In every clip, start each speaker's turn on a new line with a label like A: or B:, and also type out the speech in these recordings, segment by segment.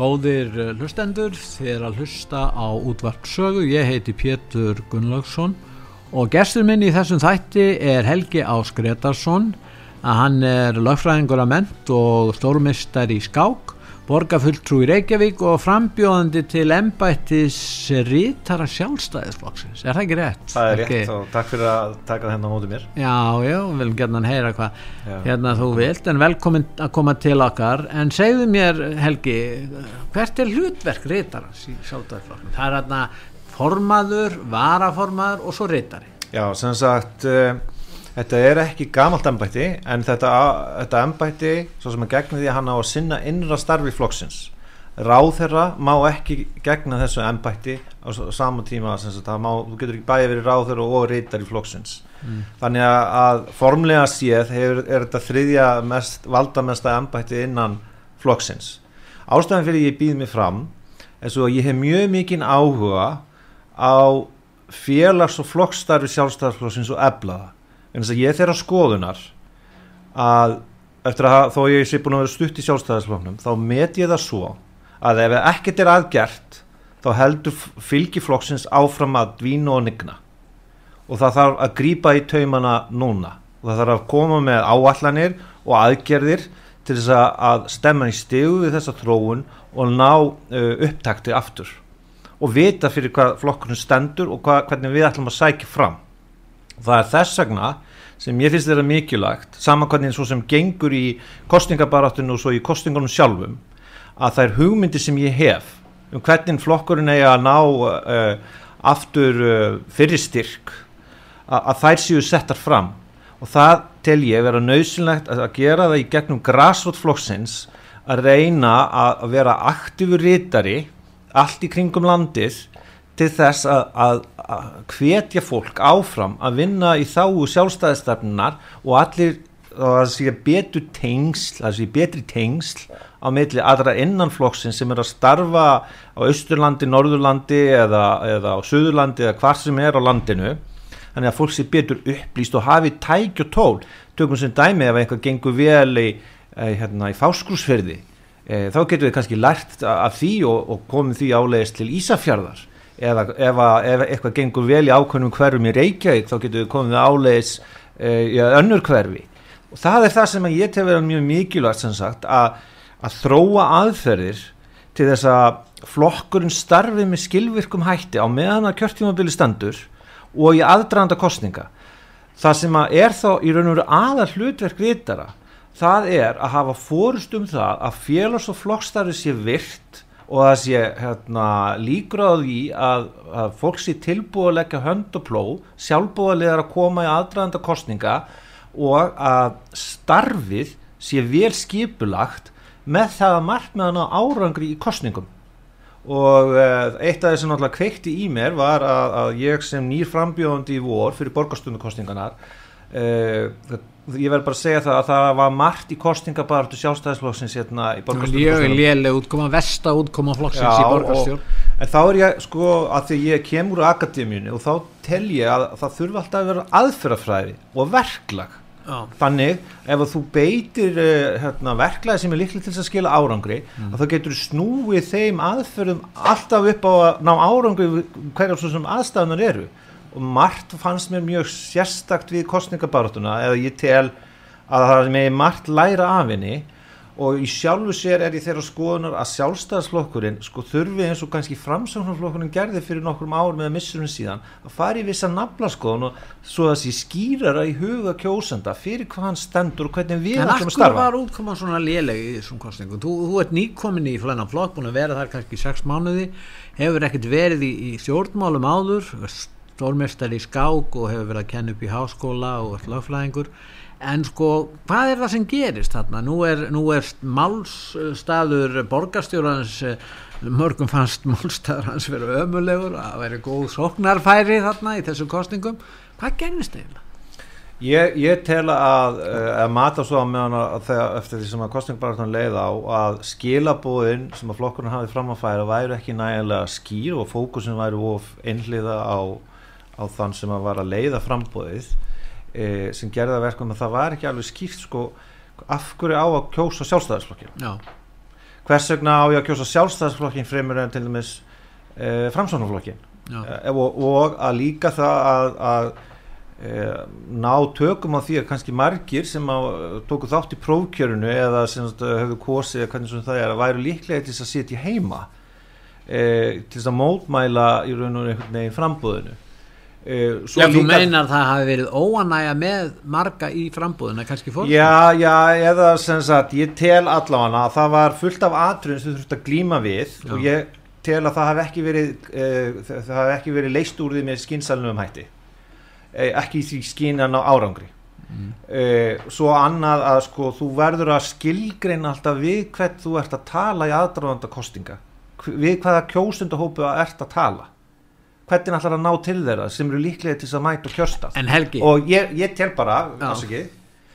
A: Góðir eh, hlustendur, þið er að hlusta á útvarpsögu, ég heiti Pétur Gunnlaugsson og gestur minn í þessum þætti er Helgi Ás Gretarsson að hann er lögfræðingur að ment og stórmistar í skák borgarfulltrú í Reykjavík og frambjóðandi til embættis rítara sjálfstæðisflokksins. Er það ekki rétt?
B: Það er rétt og takk fyrir að taka það hérna á móti mér.
A: Já, já, við viljum gerna heyra hvað hérna þú vilt, en velkomin að koma til okkar, en segðu mér Helgi, hvert er hlutverk rítarans í sjálfstæðisflokknum? Það er hérna formaður, varaformaður og svo rítari
B: Já, sem sagt uh, þetta er ekki gamalt embætti en þetta, þetta embætti svo sem að gegna því að hann á að sinna innra starfi flokksins. Ráðherra má ekki gegna þessu embætti á s- sama tíma það má, þú getur ekki bæði verið ráðherra og reytar í flokksins þannig að, að formlega séð hefur, er þetta þriðja mest, valdamesta embætti innan flokksins. Ástæðan fyrir ég býð mig fram er svo að ég hef mjög mikinn áhuga á félags- og flokkstarfi sjálfstæðarflokksins og eflaða en þess að ég þeirra skoðunar að eftir að þó ég sé búin að vera stutt í sjálfstæðarflokknum þá met ég það svo að ef ekkert er aðgert þá heldur fylgi flokksins áfram að dvína og nigna. Og það þarf að grípa í taumana núna. Og það þarf að koma með áallanir og aðgerðir til þess að, stemma í stegu við þessa þróun og ná uh, upptakti aftur. Og vita fyrir hvað flokkurinn stendur og hvað, hvernig við ætlum að sækja fram það er þess vegna sem ég finnst þetta mikilvægt saman hvernig svo sem gengur í kostningabaráttinu og svo í kostningunum sjálfum að það er hugmyndi sem ég hef um hvernig flokkurinn eigi að ná uh, aftur uh, fyrir styrk að, þær séu settar fram. Og það tel ég vera nöðsynlegt að, gera það í gegnum græsrótflokksins að reyna að vera aktífur rítari allt í kringum landið til þess að, hvetja fólk áfram að vinna í þáu sjálfstæðistefnunar og allir og það sé betur tengsl það sé betri tengsl á milli aðra innanflokksinn sem er að starfa á Austurlandi, Norðurlandi eða, eða á Suðurlandi eða hvar sem er á landinu. Þannig að fólk sé betur upplýst og hafi tæk og tól. Tökum sem dæmi ef eitthvað gengur vel í, hérna, í fáskrúsferði eh, þá getum við kannski lært af því og, og komum því áleiðist til Ísafjarðar eða ef, ef eitthvað gengur vel í ákveðnum hverfum í Reykjavík þá getum við komið áleiðis eh, í önnur hverfi. Og það er það sem ég til að vera mjög mikilvægt sem sagt að, að þróa aðferðir til þess að flokkurinn starfi með skilvirkum hætti á meðan að kjörtímabili stendur og í aðdraðanda kostninga það sem að er þá í raun og veru aðal hlutverk vitara það er að hafa fórust um það að félags- og flokkstarfi sé virt og það sé hérna, líkur á því að, að fólk sé tilbúið að leggja hönd og pló sjálfbúðarlegar að koma í aðdraðanda kostninga og að starfið sé vel skipulagt með það að markmiðan á árangri í kostningum og uh, eitt af þessi náttúrulega kveikti í mér var að, að ég sem nýr frambjóðandi í vor fyrir borgarstundukostninganar ég verð bara að segja það að það var margt í kostningabartu sjálfstæðisflokksins hérna í borgarstundukostninganar
A: léleg útkoma, versta útkoma flokksins
B: Já,
A: í borgarstjórn
B: En þá er ég sko að því ég kemur úr akademíunni og þá tel ég að það þurfa alltaf að vera aðferðafræði og verklag
A: Já.
B: þannig ef þú beitir uh, hérna, verklaði sem er líklega til að skila árangri
A: Mm.
B: að þá getur snúið þeim aðferðum alltaf upp á að ná árangri hverjar svo sem aðstæðunar eru og margt fannst mér mjög sérstakt við kostningabarátuna eða ég tel að það er með margt læra af henni og í sjálfu sér er ég þeirra skoðunar að sjálfstæðasflokkurinn sko þurfi eins og kannski framsóknarflokkurinn gerði fyrir nokkrum árum eða missurum síðan að fara í vissa naflaskoðun og svo að sé skýrara í huga kjósenda fyrir hvað hann stendur og hvernig við
A: En
B: ætlum að
A: akkur
B: starfa
A: var útkoma svona léleg í þessum kostningum? Þú, þú ert nýkomin í flennan flokk, búin að vera þar kannski í sex mánuði, hefur ekkert verið í, í stjórnmálum áður, stórmestari í skák og hefur verið að kenna upp í háskóla og lögfræðingur en sko, hvað er það sem gerist þarna? Nú er, nú er málstaður borgarstjórans mörgum fannst málstaður hans verið ömulegur að verið góð sóknarfæri þarna í þessu kostningum hvað gerist eiginlega?
B: Ég, ég tel að, að mata svo að meðan að þegar, eftir því sem að kostningbarðan leið á að skilabóðin sem að flokkurinn hafið fram að færa væri ekki nægilega skýr og fókusin væri of einhliða á, á þann sem að var að leiða frambóðið e, sem gerða verkum að það var ekki alveg skýrt sko af hverju á að kjósa sjálfstæðarsflokkin
A: Já.
B: hvers vegna á ég að kjósa sjálfstæðarsflokkin fremur en til dæmis e, framsvonarflokkin e, og, og að líka það að, að Eh, ná tökum á því að kannski margir sem tóku þátt í prófkjörunu eða sem hefur kosið eða hvernig sem það er að væru líklega til að sitja heima e, til þess að mótmæla í raun og einhvern veginn frambúðinu
A: e, Já, þú meinar að það hafi verið óanæga með marga í frambúðinu, kannski fólk?
B: Já, já, eða sem sagt ég tel allavega að það var fullt af atrun sem þú þurft að glíma við já. og ég tel að það hafi ekki verið e, það hafi ekki verið leist úr því með skinsalunum hætti Eh, ekki því skinan á árangri mm. uh, svo annað að sko þú verður að skilgreina alltaf við hvert þú ert að tala í aðdraðanda kostinga við hvaða kjósundahópu ert að tala hvernig ætlar að ná til þeirra sem eru líklega til þess að mæta og kjörsta? Og ég, ég tel bara ekki,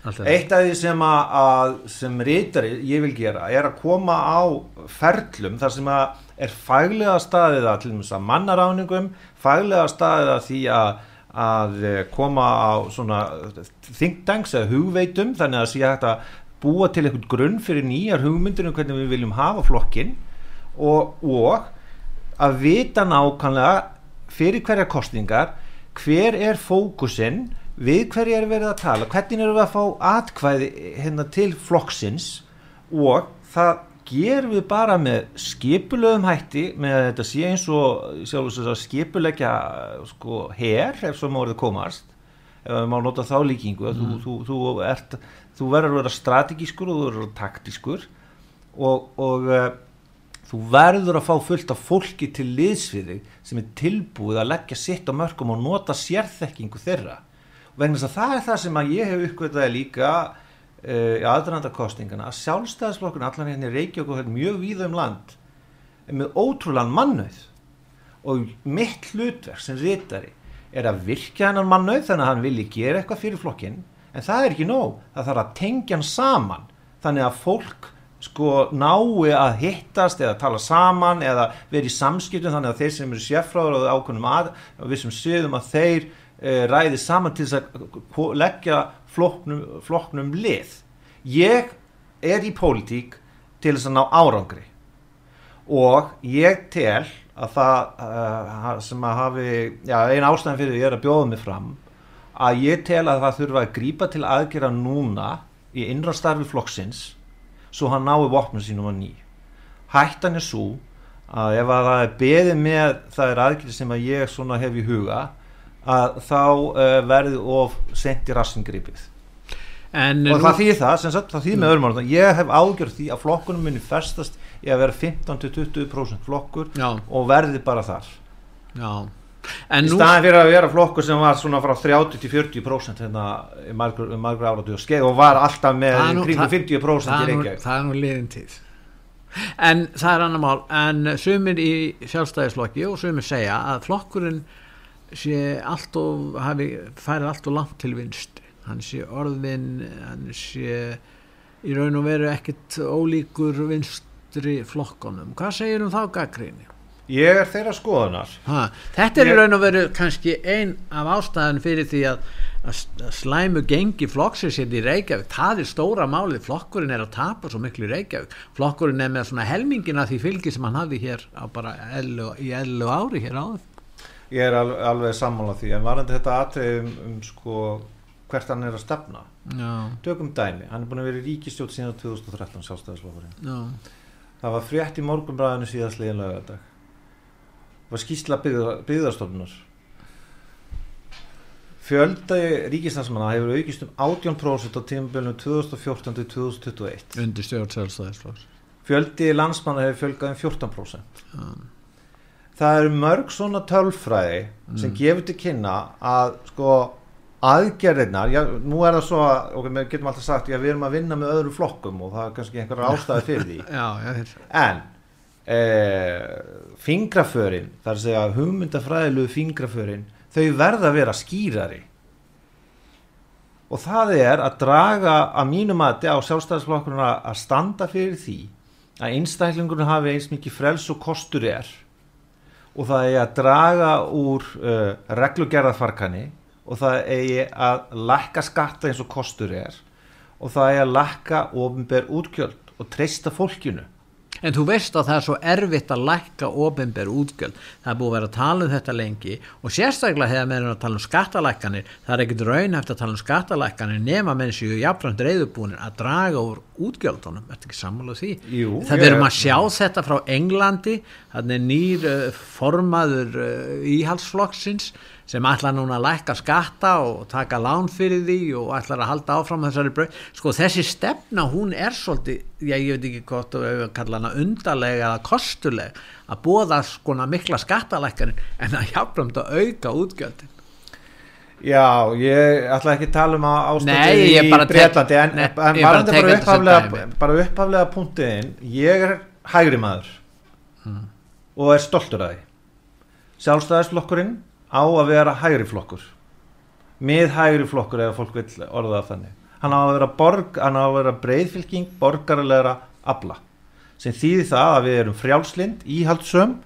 B: eitt af því sem að, að sem reytari ég vil gera er að koma á ferlum þar sem að er faglega staðið að til og með mannaráningum faglega staðið að því að að eh, koma á svona think tanks eða hugveitum þannig að sé hægt að búa til einhvern grunn fyrir nýjar hugmyndir um hvernig við viljum hafa flokkin og, og að vita nákvæmlega fyrir hverja kostningar hver er fókusinn við hverja er verið að tala hvernig eru við að fá atkvæði hérna til flokksins og það gerum við bara með skipulöðum hætti með að þetta sé eins og skipulegja sko her ef svo máður það komast ef maður má nota þá líkingu mm. þú, þú, þú, þú verður að vera strategískur og þú verður að vera taktískur og, og uh, þú verður að fá fullt af fólki til liðsviði sem er tilbúið að leggja sitt á mörgum og nota sérþekkingu þeirra. Og vegna þess að það er það sem að ég hef uppgötaði líka uh, í aðrandakostingana að sjálfstæðisflokkun allan hérna í Reykjavík og mjög víða um land með ótrúlan mannauð. Og mitt hlutverk sem rítari er að virka hennar mannauð þannig að hann vilji gera eitthvað fyrir flokkin en það er ekki nóg, það þarf að tengja hann saman þannig að fólk sko nái að hittast eða tala saman eða verið í samskiptum þannig að þeir sem eru sérfráður og ákveðnum að við sem séðum að þeir e, ræði saman til þess að leggja flokknum, flokknum lið. Ég er í pólitík til þess að ná árangri. Og ég tel að það uh, sem að hafi já, einn ástæðan fyrir ég er að bjóða mig fram að ég tel að það þurfa að grípa til aðgera núna í innra starfi flokksins svo hann nái vopnum sínum að ný hættan er svo að ef að það er beðið með það er aðgjörð sem að ég svona hef í huga að þá uh, verði of sent í rassingripið og nú... það þýðir það, sagt, það þýðir með öðrum orðan ég hef ágjörð því að flokkunum muni festast í að vera 15-20% flokkur Já. og verði bara þar
A: Já.
B: Í nú... staðin fyrir að vera flokkur sem var svona frá 30-40% hérna í margur, margur áratu og skeið og var alltaf með kringu 50% í Reykjavík.
A: það er nú liðin tíð. En það er annar mál. En sumir í sjálfstæðisflokki og sumir segja að flokkurinn sé allt og hafi færið allt og langt til vinst hann sé orðin hann sé í raun og veru ekkit ólíkur vinstri flokkonum hvað segir um þá gaggríni?
B: Ég er þeirra skoðunar.
A: Ha, Þetta er í raun og veru kannski ein af ástæðan fyrir því að, að slæmu gengi flokksins hérna í Reykjavík, það er stóra málið. Flokkurinn er að tapa svo miklu í Reykjavík. Flokkurinn er með svona helmingina því fylgi sem hann hafði hér bara ellu, í ellu ári hér áður.
B: Ég er alveg, alveg sammálað því en varandi þetta aðtrið um, um sko hvert hann er að stefna. Tökum dæmi, hann er búin að vera í ríkistjótt síðan 2013 sjálfstæðisflokkurinn. Það var frétt í morgunbræðinu síðast það var skýrsla byggðarstofnunar fjöldaði ríkistansmanna hefur aukist um 18% á tímabölunum 2014-2021
A: undir stjórn sjálfstæðisflokks.
B: Fjöldi landsmanna hefur fjölgað um 14% Já. Það eru mörg svona tölfræði sem gefur til kynna að sko aðgerðirnar, já, nú er það svo að, ok, við getum alltaf sagt, já, við erum að vinna með öðrum flokkum og það er kannski einhverja ástæði fyrir því.
A: Já, já,
B: en fingraförin þar að segja hugmyndafræðilegu fingraförin þau verða að vera skýrari. Og það er að draga að mínu mati á sjálfstæðisflokkurinn að standa fyrir því að einstæklingurinn hafi eins mikið frels og kostur er. Og það er að draga úr uh, reglugerðarfarkani og það eigi að lækka skatta eins og kostur er. Og það eigi að lækka ofinber útgjöld og treysta fólkinu
A: En þú veist að það er svo erfitt að lækka ofinber útgjöld. Það er búið að vera að tala um þetta lengi og sérstaklega hefur meðan að tala um skattalækkanir. Það er ekkit raun eftir að tala um skattalækkanir nema menn séu jafnframt reyðubúinir að draga úr útgjöldunum. Er þetta ekki sammálað því?
B: Jú,
A: það verðum að sjá þetta frá Englandi. Þannig nýr uh, formaður uh, íhalsflokksins sem ætlar núna að lækka skatta og taka lán fyrir því og ætlar að halda áfram þessari bröð. Sko þessi stefna hún er svolítið, já ég veit ekki hvort að við kalla hana undarlega eða kostuleg að bóða skona mikla skattalækkanir en að hjálpum að auka útgjöldin.
B: Já, ég ætla ekki að tala um
A: ég
B: í Breitlandi en, en
A: bara
B: bara upphaflega, bara upphaflega punktiðin ég er hægri maður
A: Hmm.
B: og er stoltur að því sjálfstæðisflokkurinn á að vera hægri flokkur. Með hægri flokkur eða fólk vil orða þannig. Hann á að vera, borg, á að vera breyðfylking borgarlegra abla sem þýðir það að við erum frjálslind íhaldsöm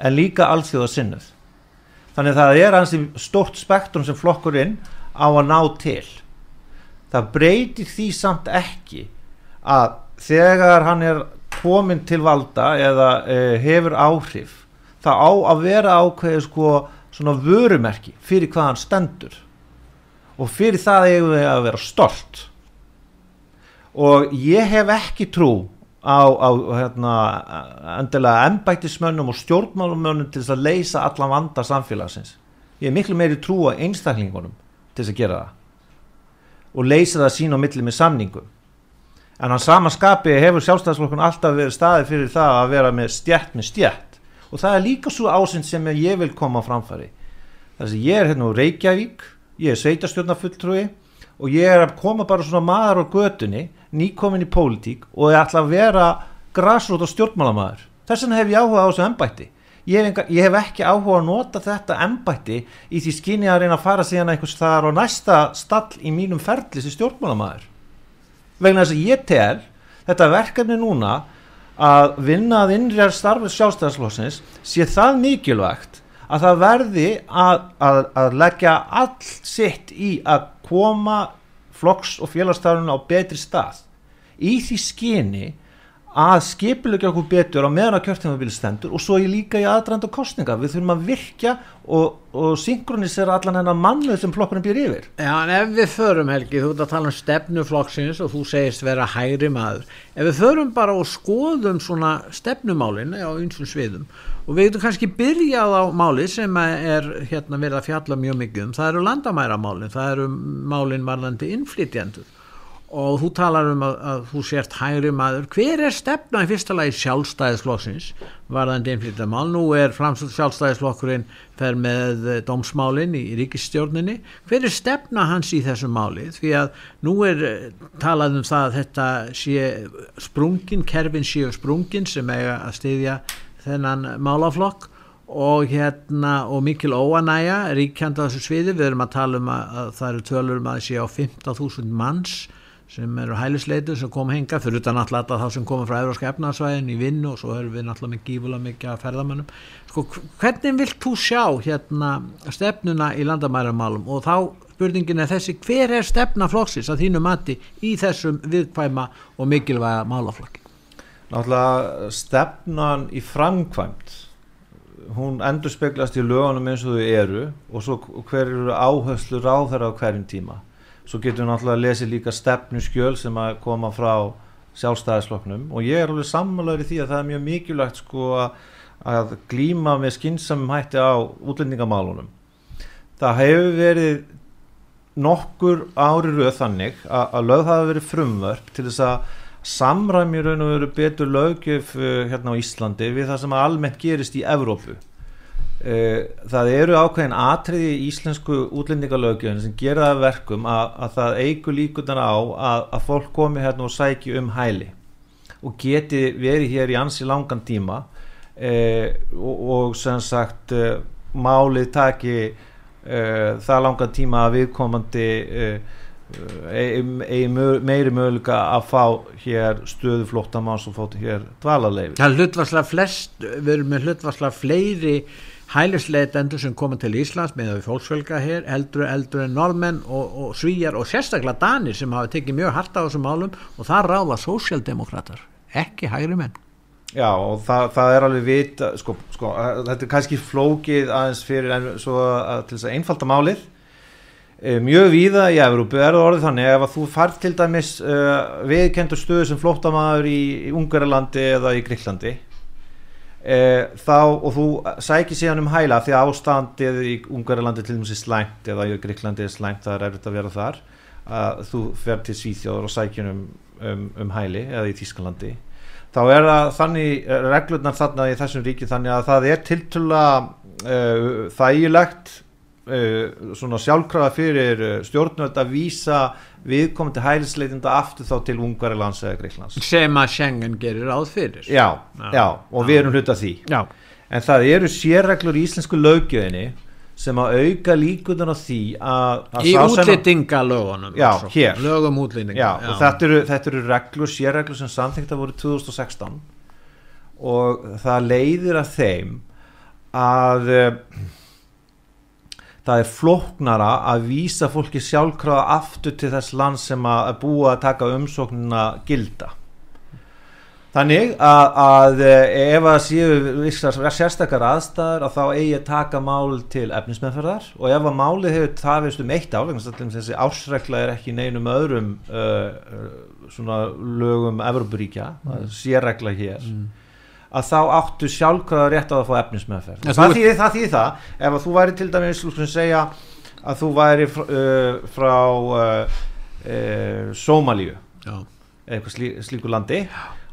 B: en líka alþjóða sinnuð þannig að það er hansi stort spektrum sem flokkurinn á að ná til. Það breytir því samt ekki að þegar hann er komin til valda eða uh, hefur áhrif það á að vera ákveðið sko svona vörumerki fyrir hvað hann stendur. Og fyrir það eigum við að vera stolt. Og ég hef ekki trú á, á hérna, endilega embættismönnum og stjórnmálumönnum til þess að leysa allan vanda samfélagsins. Ég hef miklu meiri trú á einstaklingunum til þess að gera það. Og leysa það sín á milli með samningum. En hann sama skapi hefur sjálfstæðsflokkun alltaf verið staði fyrir það að vera með stjætt með stjætt og það er líka svo ásinn sem ég vil koma framfæri. Þess að ég er hérna úr Reykjavík ég er sveitarstjórnafulltrúi og ég er að koma bara svona maður á götunni nýkomin í pólitík og ég ætla að vera græsrót og stjórnmálamæður þess vegna hef ég áhuga á þessu embætti. Ég ég hef ekki áhuga að nota þetta embætti í því skinni að reyna að fara síðan einhvers þar á næsta stall í mínum ferli sem stjórnmálamæður vegna þess að ég tel þetta verkefni núna að vinna að innrjar starfið sjálfstæðarslósins sé það mikilvægt að það verði að, að, að leggja allt sitt í að koma flokks og félagstaflunum á betri stað. Í því skyni að skipilegja okkur betur á meðan að kjörtímabili stendur og svo ég líka í aðdrand og kostninga við þurfum að virkja og, og synkronisera allan hennar mannuð sem flokkurinn býr yfir.
A: Já, en ef við förum Helgi, þú ert að tala um stefnuflokksins og þú segist vera hægri maður. Ef við förum bara og skoðum svona stefnumálin á einsum sviðum og við getum kannski byrjað á máli sem er hérna verið að fjalla mjög mikið um, það eru landamæramálin það eru málin varðandi innflytjendur og þú talar um að, að þú sért hægri maður. Hver er stefna í fyrsta lagi sjálfstæðisflokksins varðandi innflytjamál nú er framstöld sjálfstæðisflokkurinn fer með eh, dómsmálin í, í ríkistjórninni hver er stefna hans í þessu máli? Því að nú er eh, talað um það að þetta sé sprungin, kerfin séu sprungin sem eiga að styðja þennan málaflokk. Og hérna og mikil óanæja ríkjandi á þessu sviði, við erum að tala um að, að það eru tölur um að það sé á 15.000 manns sem eru hælisleitur sem kom henga fyrir utan alltaf þá sem koma frá Európska efnarsvæðin í vinnu og svo erum við náttúrulega með gífulega mikið að ferðamannum sko, hvernig vilt þú sjá hérna stefnuna í landamæramálum og þá spurningin er þessi hver er stefna flokksins að þínu mati í þessum viðkvæma og mikilvæga málaflokki?
B: Náttúrulega stefnan í framkvæmt hún endur speglast í lögunum eins og þau eru og svo hver eru áherslu ráð þeirra á hverjum tíma svo getum við náttúrulega að lesa líka stefnu skjöl sem að koma frá sjálfstæðisflokknum. Og ég er alveg sammálaður í því að það er mjög mikilvægt sko að, glíma með skynnsamum hætti á útlendingamálunum. Það hefur verið nokkur ári rauð þannig að, að lögð hafa verið frumvörp til þess að samræmi raun og veru betur lögjöf uh, hérna á Íslandi við það sem almennt gerist í Evrópu það eru ákveðin atriði í íslensku útlendingalögjöfin sem gera það verkum að, að það eigur líkunar á að, að fólk komi hérna og sæki um hæli og geti verið hér í ansi langan tíma. Uh, og, og sem sagt uh, málið taki uh, það langan tíma að viðkomandi eigi meiri möguleika að fá hér stöðu flottamanns og fóta hér dvalarleifi
A: Það er hlutvarslega flest, við erum með hlutvarslega fleiri hælisleitendur sem koma til Íslands með að við fólksvelga hér, eldur en normenn og, og svíjar og sérstaklega danir sem hafa tekið mjög harta á þessum málum og það ráða sósjaldemokrater, ekki hægri menn.
B: Já og það, það er alveg vita, sko, sko, þetta er kannski flókið aðeins fyrir en svo að til þess að einfalda málið Eh, mjög víða í Evrópu er það orðið þannig ef að þú fær til dæmis uh, viðkendur stöðu sem flótamaður í, í Ungarlandi eða í Gríklandi uh, þá og þú sækir síðan um hæla því að ástandið í Ungarlandi til dæmis er slæmt eða í Gríklandi er slæmt það er erfitt að vera þar. Að þú fer til Svíþjóður og sækir um, um, um hæli eða í Tískalandi þá er það þannig reglurnar þarna í þessum ríki þannig að það er tiltula uh, þægilegt uh, svona sjálfkrafa fyrir uh, stjórnvöld að vísa viðkomandi hælisleitinda aftur þá til Ungarilands eða Greiklands
A: sem að Schengen gerir ráð fyrir.
B: Já, já, já og við erum hluta því.
A: Já.
B: en það eru sérreglur í íslensku lögjöðinni sem að auka líkunar á því að,
A: í útlýtingalögunum
B: já, hér.
A: lögum útlýtinga
B: og þetta eru, þetta eru reglur, sérreglur sem samþengta voru 2016 og það leiðir að þeim að það er floknara að vísa fólki sjálfkrafa aftur til þess land sem að búa að taka umsóknuna gilda þannig að, að ef að séu sérstakar aðstæðar að þá eigi að taka mál til efnismennferðar og ef að málið hefur tafist um eitt ár þessi ásregla er ekki neinum öðrum uh, svona lögum Evroparíkja, mm. sérregla hér mm að þá áttu sjálfkvæða rétt á að fá efnismöðferð ja, það þýðir það, þýð það ef að þú væri til dæmis segja að þú væri frá, uh, frá uh, uh, Sómalíu eitthvað slí, slíku landi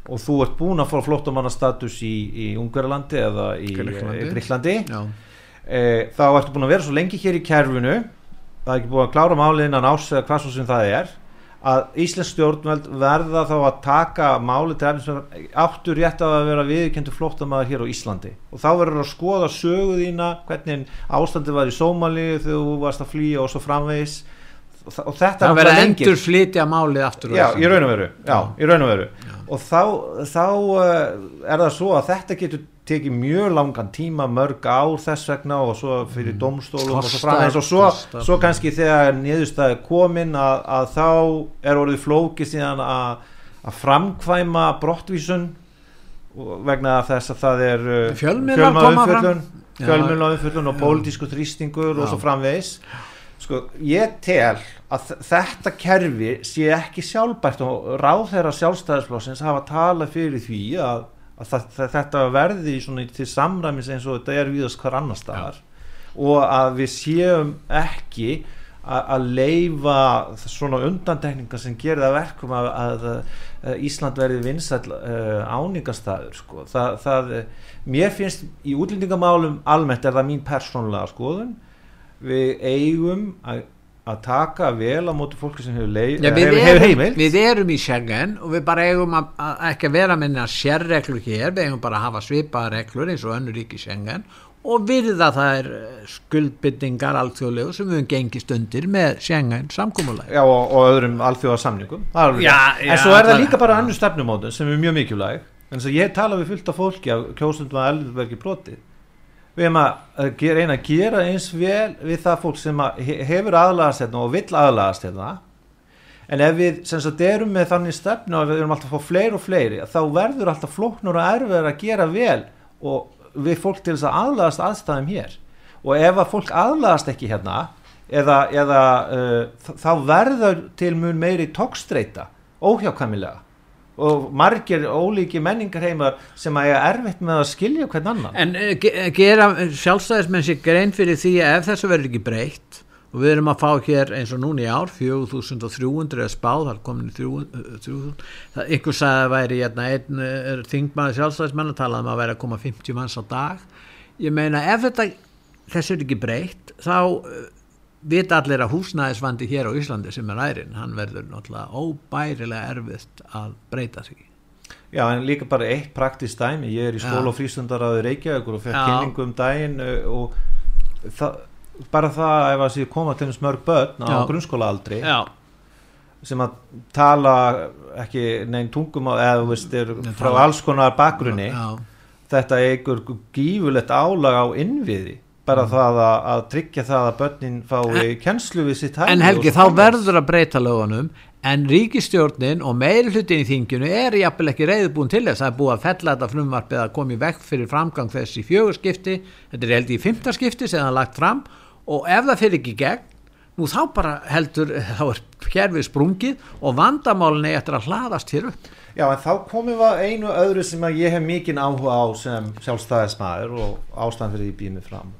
B: og þú ert búin að fá flottumannastatus í, í Ungarlandi eða í Gríklandi þá ertu búin að vera svo lengi hér í kerfinu það er ekki búin að klára máliðin að nása eða hvað svo sem það er að Íslands stjórnveld verða þá að taka máli til efnisverðar áttur rétt að vera viðkendur flóttamæður hér á Íslandi. Og þá verður að skoða söguðína hvernig ástandi var í Sómali þegar þú varst að flýja og svo framvegis. Og þetta
A: verður endur flytja málið aftur
B: já, í raun og veru, já, í raun og þá, þá uh, er það svo að þetta getur tekið mjög langan tíma, mörg ár þess vegna og svo fyrir mm. domstólum og svo framhengis og svo, kostar, svo kannski þegar niðurstaði komin að, að þá er orðið flókið síðan að, að framkvæma brottvísun vegna þess að það er uh, fjölmjölaumfjöldun fjölmjölaumfjöldun og pólitísku þrýstingur og svo framvegis. Sko ég tel að þetta kerfi sé ekki sjálfbært og ráð þeirra sjálfstæðisflósins hafa talað fyrir því að að það, þetta verði svona til samræmis eins og þetta er viðast hver annar staðar ja. og að við séum ekki að leifa svona undantekningar sem gerir það verkum að, að, að Ísland verði vinsall uh, áningastæður sko. það, það, mér finnst í útlendingamálum almennt er það mín persónulega skoðun við eigum að að taka vel á mótu fólki sem hefur, leið,
A: Já, hefur, hefur heimilt við erum í Schengen og við bara eigum að, að ekki vera með sérreglur hér. Við eigum bara að hafa svipaða reglur eins og önnur ríki Schengen og virða það er eh, skuldbyttingar alþjóðlegu sem við hefum gengist undir með Schengen samkómulega
B: Já og, og öðrum alþjóðarsamningum en svo er það líka bara annu stefnumótu sem er mjög mikilvæg. En þess að ég tala við fullt af fólki af kjósundum að elverki brotið við erum að gera, eina að gera eins vel við það fólk sem hefur aðlagast hérna og vill aðlagast hérna. En ef við sem sagt erum með þannig stefnu og við erum alltaf að fá fleiri og fleiri þá verður alltaf flóknur og erfiður að gera vel og við fólk til þess að aðlagast aðstæðum hér. Og ef að fólk aðlagast ekki hérna eða, eða uh, þá verður til mun meiri tókstreita óhjákamilega og margir ólíki menningar heimar sem að er erfitt með að skilja hvern annan.
A: En uh, gera sjálfstæðismenn sér grein fyrir því að ef þessu verður ekki breytt og við erum að fá hér eins og núna í ár 4300 eða spáð það er komin í 3000 það einhver sagði að væri hérna, einn er þingmaður sjálfstæðismenn að tala um að væri að koma 50 manns á dag. Ég meina ef þetta þessu er ekki breytt þá vita allir að húsnæðisvandi hér á Íslandi sem er ærin, hann verður náttúrulega óbærilega erfitt að breyta sig
B: Já, en líka bara eitt praktist dæmi, ég er í skóla og frístundar að Reykjavíkur og fekk kynningu um daginn og það bara það ef að sé koma til smörg börn á grunnskólaaldri
A: Já.
B: sem að tala ekki neinn tungum eða veist, frá alls konar bakgrunni Já. þetta einhver gífulegt álag á innviði bara mm. það að, að tryggja það að börnin fái kennslu við sitt
A: hægni En Helgi þá verður að breyta lögunum en ríkistjórnin og meiri hlutin í þingjunu er jafnvel ekki reyðbúin til þess. Að það er búið að fella þetta frumvarpið að komi vekk fyrir framgang þess í fjögurskipti þetta er held í fymtarskipti sem það er lagt fram. Og ef það fyrir ekki gegn nú þá bara heldur þá er hérfið sprungið og vandamálinni eftir að hlaðast hér upp.
B: Já en þá komum við einu öðru sem ég hef mikinn áhuga á sem sjálfstæðismæður og ástæðan fyrir því býmið fram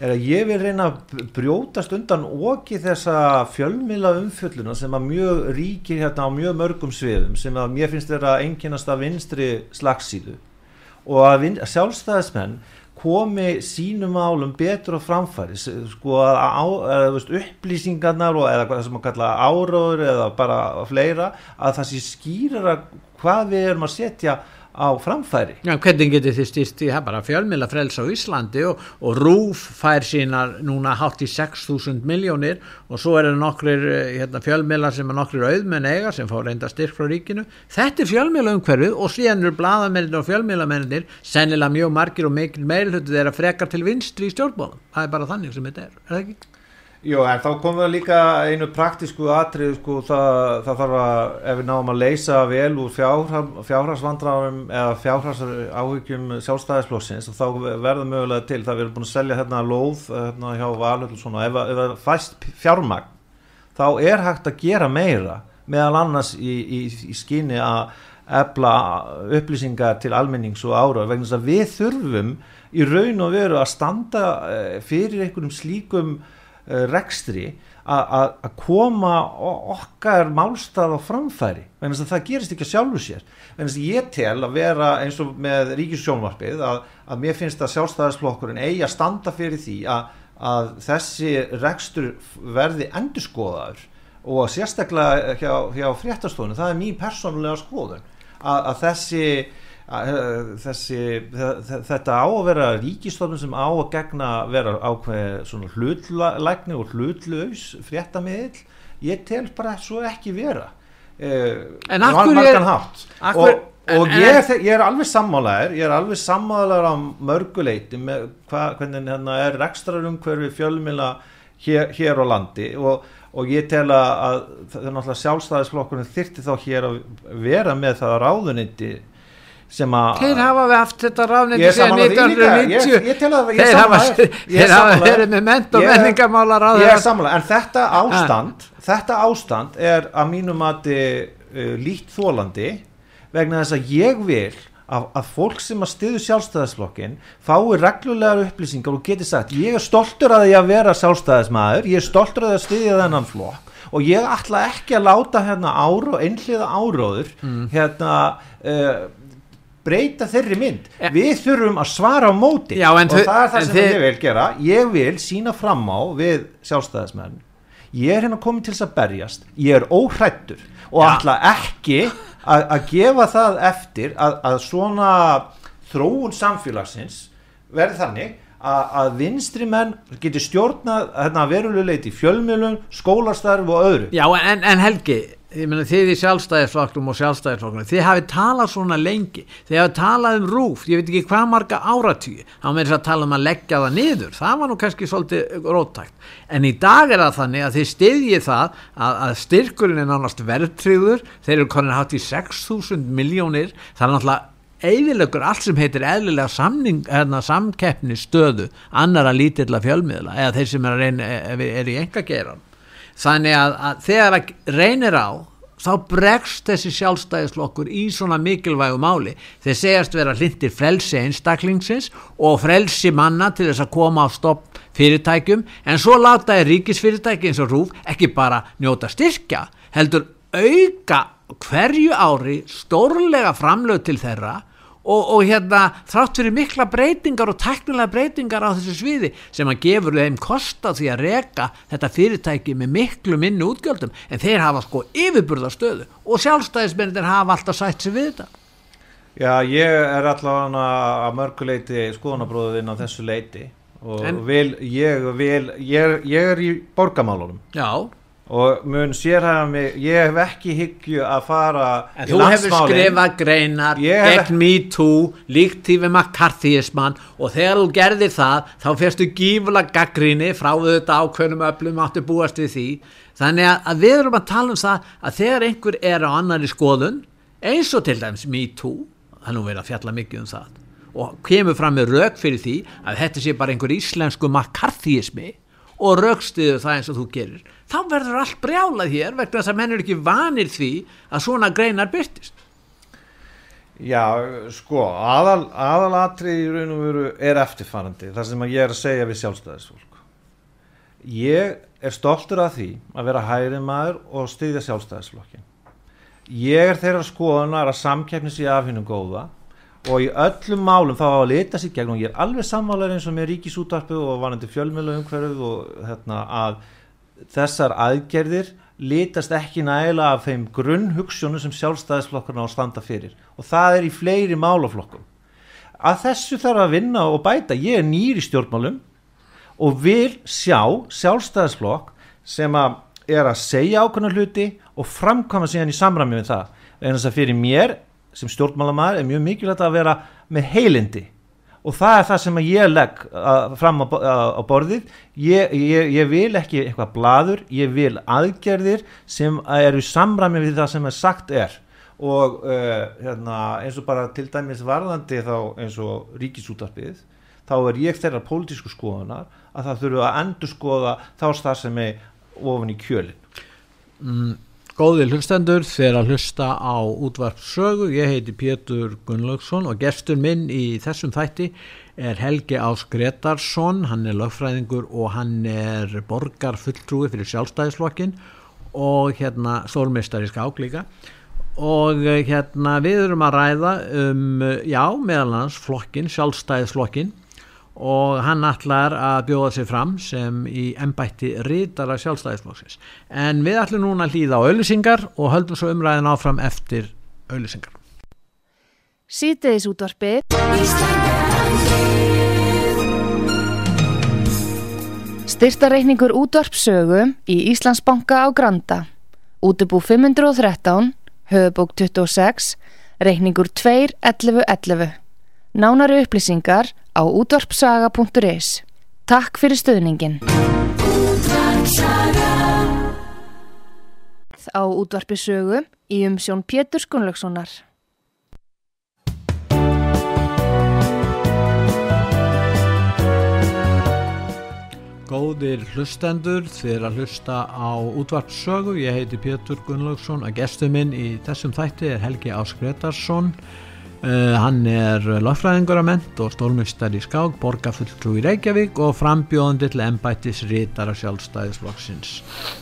B: er að ég vil reyna að brjótast undan okki þessa fjölmila umfjölluna sem að mjög ríkir hérna á mjög mörgum sviðum sem að mér finnst þetta enginast að vinstri slagsíðu. Og að, að sjálfstæðismenn komi sínum álum betur á framfæri sko að á, eða, veist, upplýsingarnar og, eða hvað sem að kalla áróður eða bara fleira að það sé skýra hvað við erum að setja á framfæri.
A: Já, hvernig getur þið stýrt í bara fjölmila frels á Íslandi og, og RÚF fær sínar núna hátt í 6.000 miljónir og svo er það nokkrir eh, hérna, fjölmila sem er nokkrir auðmenn eiga sem fá reynda styrk frá ríkinu. Þetta er fjölmila umhverfið og síðan eru bladamennir og fjölmilamennir sennilega mjög margir og mikil meilhutu þeirra frekar til vinstri í stjórnbólum. Það er bara þannig sem þetta er, er það ekki?
B: Jú, en þá komum við líka einu praktísku atrið, sko, það, það þarf að, ef við náum að leysa vel úr fjárhagsvandráðum eða fjárhagsáhyggjum sjálfstæðisflóksins, þá verður mögulega til, það við erum búin að selja hérna lóð hérna hjá og svona, ef það fæst fjármagn, þá er hægt að gera meira, meðal annars í, í, í skyni að ebla upplýsingar til almennings og ára, vegna þess að við þurfum í raun og veru að standa eh, fyrir einhverjum slíkum rekstri að koma okkar málstað á framfæri. Þannig að það gerist ekki að sjálfu sér. Þannig að ég tel að vera eins og með ríkissjónvarpið að, að mér finnst að sjálfstæðisflokkurinn eigi að standa fyrir því að, að þessi rekstur verði endurskoðaður og sérstaklega hjá, hjá fréttastofunum, það er mjög persónulega skoðun að, að þessi Eh, þessi, þetta á að vera ríkistofnum sem á að gegna vera ákveð svona hlutlækni og hlutlaus fréttamiðil ég tel bara svo ekki vera.
A: Eh, en akkur er
B: akkur, og, og en, ég, en, ég er alveg sammálaður ég er alveg sammálaður á mörguleiti með hva, hvernig hérna er rekstrarumhverfi fjölmila hér, hér á landi. Og, og ég tel að það er náttúrulega sjálfstæðisflokkurinn þyrti þá hér að vera með það ráðunindi
A: þeir hafa við haft þetta ráðniti síðan 1990 þeir hafa verið með ment og menningamála
B: ráð en þetta ástand þetta ástand er að mínum að uh, lít þólandi vegna þess að ég vil að, að fólk sem að stiðu sjálfstæðisflokkin fái reglulegar upplýsingar og geti sagt ég er stoltur að ég að vera sjálfstæðismæður ég er stoltur að ég að stiðja þennan flokk og ég ætla ekki að láta hérna og einhliða áróður mm. hérna uh, breyta þeirri mynd. Ja. við þurfum að svara á móti. Já, og það er það sem þið... ég vil gera. Ég vil sína fram á við sjálfstæðismenn. Ég er hérna komið til þess að berjast. Ég er óhrættur og ja. ætla ekki að gefa það eftir að, að svona þróun samfélagsins verði þannig að vinstri menn getur stjórnað hérna, veruleguleiti fjölmjölun, skólastarf og öðru.
A: Já en, en Helgi ég meina þið í sjálfstæðisflokkum og sjálfstæðisflokkum þið hafið talað svona lengi. Þið hafið talað um rúf, ég veit ekki hvað marga áratýi, þá með þess að tala um að leggja það niður, það var nú kannski svolítið róttækt, en í dag er það þannig að þið stiðjið það að, að styrkurinn er nánast verðtriður þeir eru konin hátt í 6.000 miljónir, það er náttúrulega eðilegur allt sem heitir eðlilega samning, hérna, samkeppni stöðu annara lítilla fjölmiðla eða þeir sem er, reyna, er í enga geran þannig að, að þegar að reynir á þá bregst þessi sjálfstæðislokkur í svona mikilvægu máli. Þeir segjast vera hlindir frelsi einstaklingsins og frelsi manna til þess að koma á stopp fyrirtækjum. En svo láta er ríkisfyrirtæki eins og rúf ekki bara njóta styrkja heldur auka hverju ári stórlega framlög til þeirra og, og hérna þrátt fyrir mikla breytingar og teknilega breytingar á þessu sviði sem að gefur þeim kosta því að reka þetta fyrirtæki með miklu minni útgjöldum en þeir hafa sko yfirburðastöðu og sjálfstæðismennir hafa alltaf sætt sér við þetta.
B: Já, ég er allavega að mörguleiti skoðanabróðin á þessu leiti og vil, ég, vil, ég, ég er í borgamálunum
A: Já
B: og mun sérhæfa mig ég hef ekki hyggju að fara
A: en þú hefur skrifað greinar gegn me too líkt í við makkarþíismann og þegar þú gerðir það þá fyrstu gífulega gaggríni frá þetta ákveðnum öflum áttu búast við því. Þannig að við erum að tala um það að þegar einhver er á annari skoðun eins og til dæms me too það er nú verið að fjalla mikið um það og kemur fram með rauk fyrir því að þetta sé bara einhver íslensku makkarþíismi og raukstiðu það eins og þú gerir þá verður allt brjálað hér vegna þess að menn er ekki vanir því að svona greinar byrtist
B: Já, sko aðal, aðalatrið í raun og veru er eftirfarandi, það sem ég er að segja við sjálfstæðisfólk. Ég er stoltur af því að vera hægrið maður og styðja sjálfstæðisflokkin ég er þeirra skoðunar að samkeppnis í afhinnum góða og í öllum málum þá að leta sér gegn og ég er alveg sammálar eins og með ríkisútarpu og vanandi fjölmjölu umhverfið og hérna að þessar aðgerðir litast ekki nægilega af þeim grunnhugssjónu sem sjálfstæðisflokkurna á standa fyrir. Og það er í fleiri málaflokkum. Að þessu þarf að vinna og bæta. Ég er nýri stjórnmálum og vil sjá sjálfstæðisflokk sem að er að segja ákveðna hluti og framkvæma síðan í samræmi við það. En þess að fyrir mér sem stjórnmálamæður er mjög mikilvægt að vera með heilindi og það er það sem ég legg uh, fram á, á borðið. Ég, ég, ég vil ekki eitthvað bladur ég vil aðgerðir sem eru samræmi við það sem er sagt er. Og uh, hérna, eins og bara til dæmis varðandi þá eins og ríkisútarpið þá er ég þeirra pólitísku skoðunar að það þurfu að endur skoða þá starf sem er ofin í kjölin
A: mm, Góði hlustendur þeir að hlusta á útvarpsögu, ég heiti Pétur Gunnlaugsson og gestur minn í þessum þætti er Helgi Ás Gretarsson, hann er lögfræðingur og hann er borgarfulltrúi fyrir sjálfstæðisflokkin og hérna stórmeistar í skák líka. Og hérna við erum að ræða um, já, meðalans flokkin, sjálfstæðisflokkin og hann ætlar að bjóða sig fram sem í ennbætti rítara sjálfstæðisflóksins. En við ætlum núna að hlýða á auðlisingar og höldum svo umræðin áfram eftir auðlisingar.
C: Sýteðis útvarfið Styrtareikningur útvarpsögu í Íslandsbanka á Granda Útubú 513 Höfubók 26 Reikningur 2.11.11 Nánari upplýsingar á útvarpsaga.is Takk fyrir stöðningin Á útvarpisögu í umsjón Pétur Skunlökssonar
A: Góðir hlustendur, er að hlusta á útvarpsögu, ég heiti Pétur Gunnlaugsson, að gestur minn í þessum þætti er Helgi Áskretarsson Uh, hann er lögfræðingur að ment og stólmistar í skák, borgarfulltrú í Reykjavík og frambjóðandi til ennbættis rítara sjálfstæðisflokksins.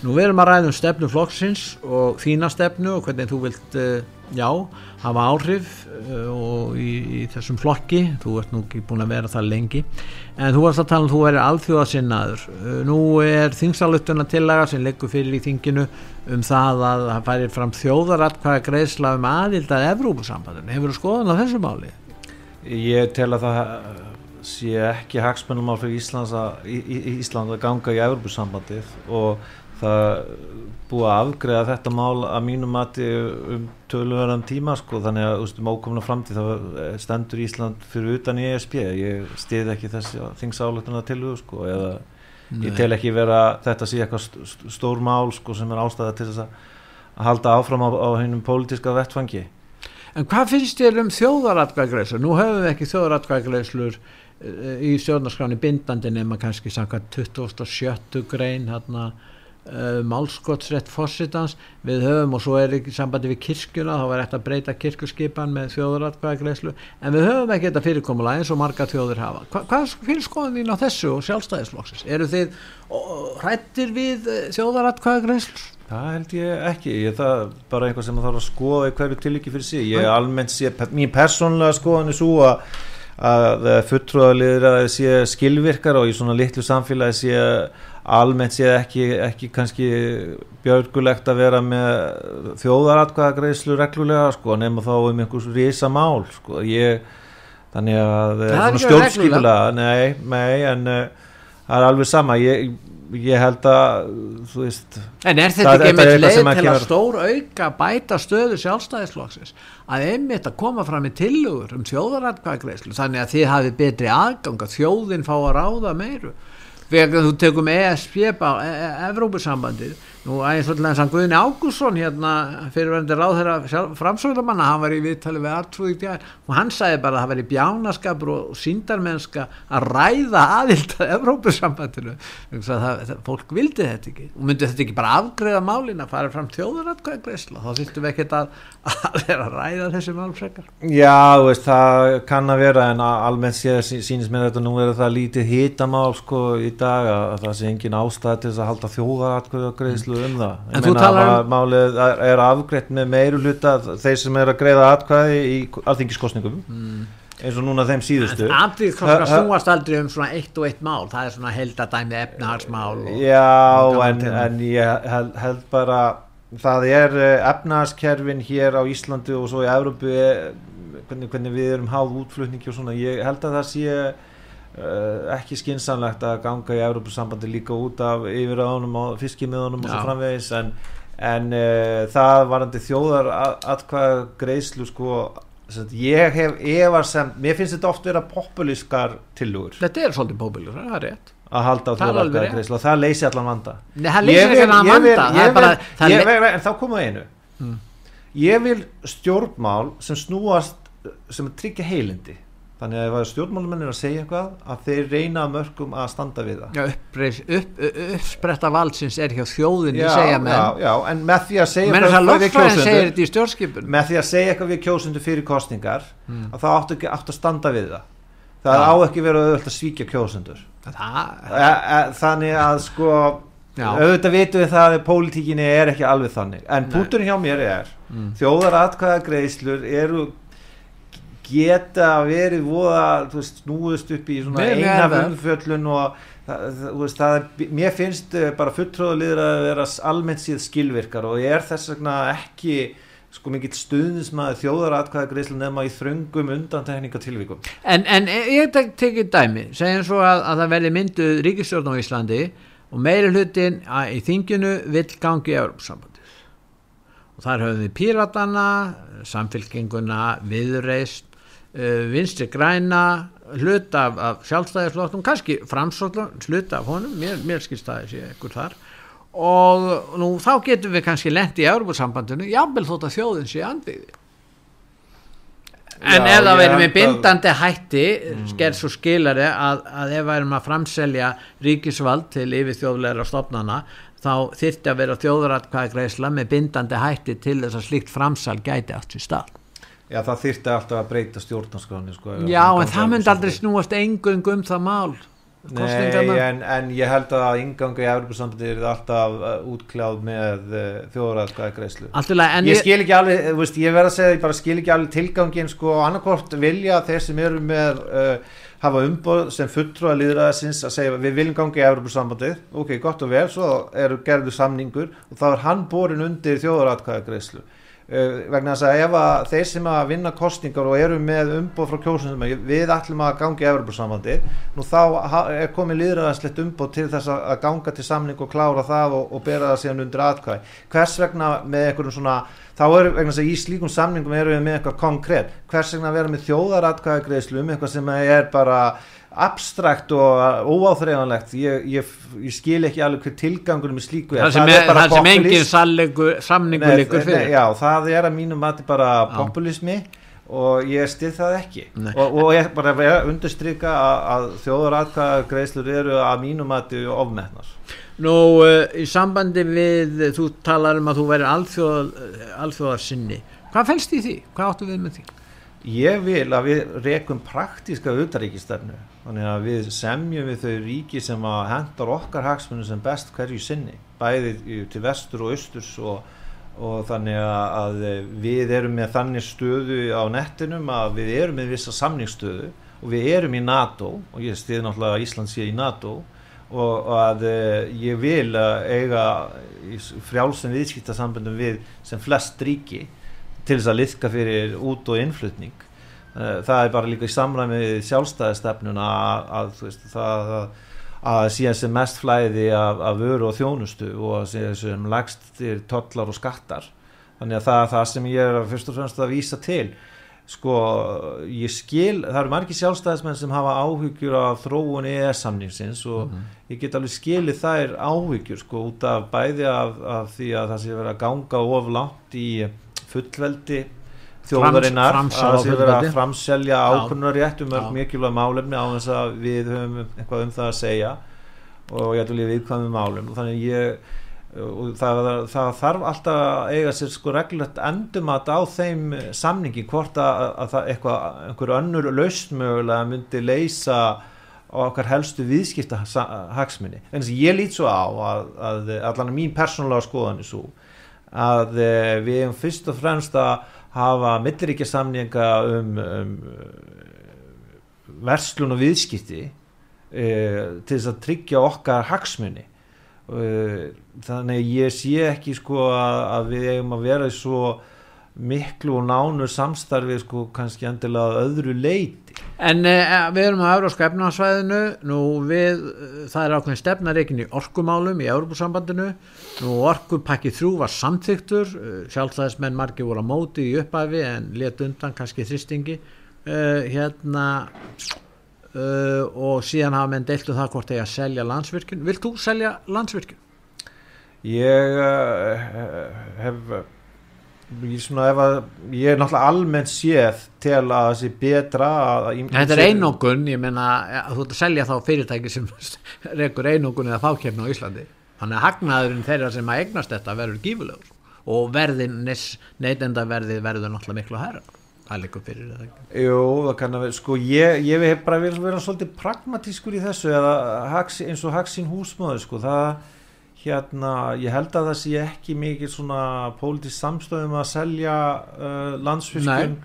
A: Nú verum að ræða um stefnu flokksins og þína stefnu og hvernig þú vilt uh, já, hafa áhrif uh, í, í þessum flokki. Þú ert nú ekki búin að vera það lengi. En þú varst að tala um þú væri alþjóðasinnaður. Uh, nú er þingsalutuna tillaga sem leggur fyrir í þinginu um það að það færi fram þjóðaratkvæða greiðsla um aðild að Evrópusambandin, hefur þú skoðan á þessu máli?
B: Ég tel að það sé ekki hagsmennum á fyrir Íslands að, Ísland að ganga í Evrópusambandið og það búið að afgreða þetta mál að mínum mati um töluverðan tíma sko þannig að um ókomna framtíð þá stendur Ísland fyrir utan í ESB ég stiði ekki þessi þingsáletuna til þú sko eða Nei. ég tel ekki vera þetta sé eitthvað stór mál sko sem er ástæða til þess að halda áfram á, á hennum pólitiska vettfangi
A: En hvað finnst þér um þjóðaratkvæðgreifslur? Nú höfum við ekki þjóðaratkvæðgreifslur eh, í stjórnarskráni bindandi nema kannski samkvæmt 27. grein hérna uh, málskotsrétt fósitans við höfum og svo er ekki sambandi við kirkjuna þá er eftir að breyta kirkjuskipan með þjóðuratkvæðagreislu en við höfum ekki þetta fyrirkomulega eins og marga þjóður hafa. Hva, hvað fyrir skoðum þín á þessu og sjálfstæðisflokksins? Eru þið hrættir við uh, þjóðuratkvæðagreislu?
B: Það held ég ekki, ég, það er bara einhvað sem þarf að skoða í hverju tilíki fyrir sig. Ég almennt sé, mín persónlega skoðan er svo að, að fulltrúðaliður að sé skilvirkar og í svona litlu samfélagi sé almennt sé ekki, ekki kannski björgulegt að vera með þjóðaratkvæðagreyslu reglulega sko, nema þá um einhvers risa mál sko, ég þannig að stjórnskipulega nei, nei, en uh, það er alveg sama. Ég, ég held að þú veist
A: en er þetta ekki með leið til að stór auka bæta stöðu sjálfstæðisflokksins? Að einmitt að koma fram í tillugur um þjóðaratkvæðagreyslu þannig að þið hafi betri aðgang að þjóðin fá að ráða meiru vega þú tekum ESP Evrópusambandið nú aðeins svolítið að Guðni Ágússon hérna fyrirverðandi ráð þeirra framsvöldamanna, hann var í viðtali við Artrúð í djær og hann sagði bara að það væri bjánaskapur og síndarmennska að ræða aðild að það, fólk vildi þetta ekki. Og myndi þetta ekki bara afgreða málin að fara fram þjóðuratkvæða greiðsla, þá þýttum við ekkert að, að vera að ræða þessi málfrekar
B: Já, veist, það kann að vera en almennt séð sínist með þetta nú er það lítið hitamál sko það greiðslu um það.
A: En þú talar
B: um málið er afgreitt með meiru hluta þeir sem er að greiða atkvæði í alþingiskostningum mm. eins og núna þeim síðustu.
A: Alþingiskostningar snúast aldrei um svona eitt og eitt mál það er svona heldadæmi efnahagsmál
B: Já, en, en ég held, held bara það er eh, efnahagskerfin hér á Íslandi og svo í Európu eh, hvernig, hvernig við erum háð útflutningi og svona, ég held að það sé ekki skinsanlegt að ganga í Európa-sambandi líka út af yfirraðunum og fiskimiðunum og svo framvegis en, en uh, það varandi þjóðar atkvæða greiðslu sko ég hef efar sem mér finnst þetta oft vera populískar tilugur
A: þetta er svolítið populískar, það er rétt.
B: Að halda á þjóðar atkvæða greiðslu og það leysi allan vanda.
A: Nei, það leysi ekki allan vanda.
B: En þá komum við einu. Hmm. ég vil stjórnmál sem snúast sem tryggja heilindi þannig að ef stjórnmálumennir að segja eitthvað að þeir reyna mörgum að standa við það.
A: Já, uppreis, upp, uppspretta valsins er hjá þjóðinni já, segja menn.
B: já, já, en með því að segja
A: eitthvað við kjósundur
B: með því að segja eitthvað við kjósundur fyrir kostningar mm. að það áttu ekki átt að standa við það. Það á ekki verið auðvitað að svíkja kjósundur e, e, þannig að sko auðvitað vitum við það að pólitíkinni er ekki alveg þannig. En punkturinn hjá mér er mm. þjóðar atkvæða greiðslur eru geta verið voða, þú veist, snúðust upp í svona einhaf umfjöllun og það, þú veist, það er, mér finnst eh, bara fulltróðulegur að vera almennt síð skilvirkar og ég er þess vegna ekki sko mikill stuðnismæði þjóðaratkvæða greiðslu nefna í þröngum undantekningatilvíkum.
A: En, en ég tekið dæmi, segjum svo að, að það verði mynduð ríkistjórn á Íslandi og meiri hlutin í þinginu vill gangi í Európsambandið og þar höfum við píratana, samfélkinguna, viðreist vinstri græna hlut af, af sjálfstæðisflottum kannski framsóttan hlut af honum mér, mér skilst það þessi ekkur þar. Og nú þá getum við kannski lendi í Európa-sambandinu, jábel þótt að þjóðin sé andviði en Já, ef það verður með bindandi hætti mm. sker svo skilari að, að ef við erum að framselja ríkisvald til yfir þjóðleira stofnana þá þyrtti að vera þjóðratkvæðgreisla með bindandi hætti til þess að slíkt framsal gæti allt í stað
B: Já það þyrti alltaf að breyta stjórnarskráni sko,
A: Já en það myndi aldrei snúast engung um það mál
B: Nei en, en ég held að ingangu í Európa-sambandi er alltaf uh, útkláð með uh, þjóðræðskvæði greiðslu Ég, ég skil ekki alveg, veist, ég verð að segja ég bara skil ekki alveg tilgangin sko annarkort vilja þeir sem eru með uh, hafa umboð sem fulltrú að líðræðisins að segja við viljum gangi í Európa-sambandi ok, gott og vel, svo eru gerðu samningur og þá er hann borin undir þjóðræðskvæði greiðslu vegna þess að ef að þeir sem að vinna kostningar og eru með umboð frá kjósunum við ætlum að gangi í Evropasambandi nú þá er komið líðræðanslegt umboð til þess að ganga til samning og klára það og, og bera það síðan undir atkvæði. Hvers vegna með einhverjum svona þá er vegna þess að í slíkum samningum eru við með eitthvað konkrétt hvers vegna vera með þjóðaratkvæðagreðslu um eitthvað sem er bara abstrakt og óáþreifanlegt? Ég, ég, ég skil ekki alveg hver tilgangunum í slíku
A: er. það sem, er, það sem engin samningu líkur fyrir.
B: já, það er að mínum mati bara populismi og ég stið það ekki. Og, og ég bara understryka að, að þjóðaratka greiðslur eru að mínum mati ofmennar
A: Nú, uh, í sambandi við, þú talar um að þú verður alþjóð, alþjóðarsinni. Hvað fælst í því? Hvað áttu við með því?
B: Ég vil að við rekum praktíska utaríkistefnu, þannig að við semjum við þau ríki sem að hendar okkar hagsmunum sem best hverju sinni, bæði til vestur og austurs og, og þannig að við erum með þannig stöðu á nettinum að við erum með vissa samningsstöðu og við erum í NATO og ég stiði náttúrulega að Ísland sé í NATO og að ég vil eiga frjálsum viðskiptasambundum við sem flest ríki til þess að liðka fyrir út og innflutning. Eh, það er bara líka í samræmi sjálfstæðistefnuna að, að, það, að, að síðan sem mest flæði af, af vöru og þjónustu og sem lagst til tollar og skattar. Þannig að það er það sem ég er fyrst og fremst að vísa til sko ég skil, það eru margi sjálfstæðismenn sem hafa áhyggjur af þróun EES-samningsins og mm -hmm. ég get alveg skilið þær áhyggjur sko út af bæði af, af því að það sé verið að ganga of langt í fullveldi þjóðarinnar
A: Frams,
B: að það sé verið að framselja ákunnarétt um mörg mikilvæg málefni á þess að við höfum eitthvað um það að segja og ég ætlum við viðkvæmum málum. Og þannig ég og það, það þarf alltaf að eiga sér sko reglulegt endumat á þeim samningi hvort að, að það eitthvað, einhver önnur lausmögulega myndi leysa á okkar helstu viðskipta hagsmunni en þess að ég lít svo á að, að allan mín persónulega skoðan er svo að eh, við hefum fyrst og fremst að hafa milliríkja samninga um, um verslun og viðskipti e, til þess að tryggja okkar hagsmunni e, þannig að ég sé ekki sko að, að við eigum að vera svo miklu og nánu samstarfi sko kannski endilega að öðru leiti
A: En uh, við erum á Európska efnarsvæðinu, nú við, uh, það er ákveðin stefnareikin í orkumálum í Európusambandinu, nú orkupakki þrjú var samþyktur, uh, sjálfstæðismenn margir voru á móti í uppæfi en let undan kannski þristingi, hérna og síðan hafa menn deilt um það hvort þeir að selja landsvirkjun. Vilt þú selja landsvirkjun?
B: Ég hef ég, svona, að, ég er náttúrulega almennt séð til að það sé betra að, að
A: Þetta er einógun, ég menna þú ert að selja þá fyrirtæki sem rekur einógun eða fákjefn á Íslandi þannig að hagnaðurinn þeirra sem að eignast þetta verður gífulegur og verðin neytenda verði verður náttúrulega miklu hæra það líka fyrir þetta
B: ekki? Jú, það kann að vera, sko ég, ég hef bara verið vera svolítið pragmatískur í þessu eða haks, eins og haksinn húsmaður sko það hérna, ég held að það sé ekki mikið svona pólitísk samstöðum að selja uh, landsfylgjum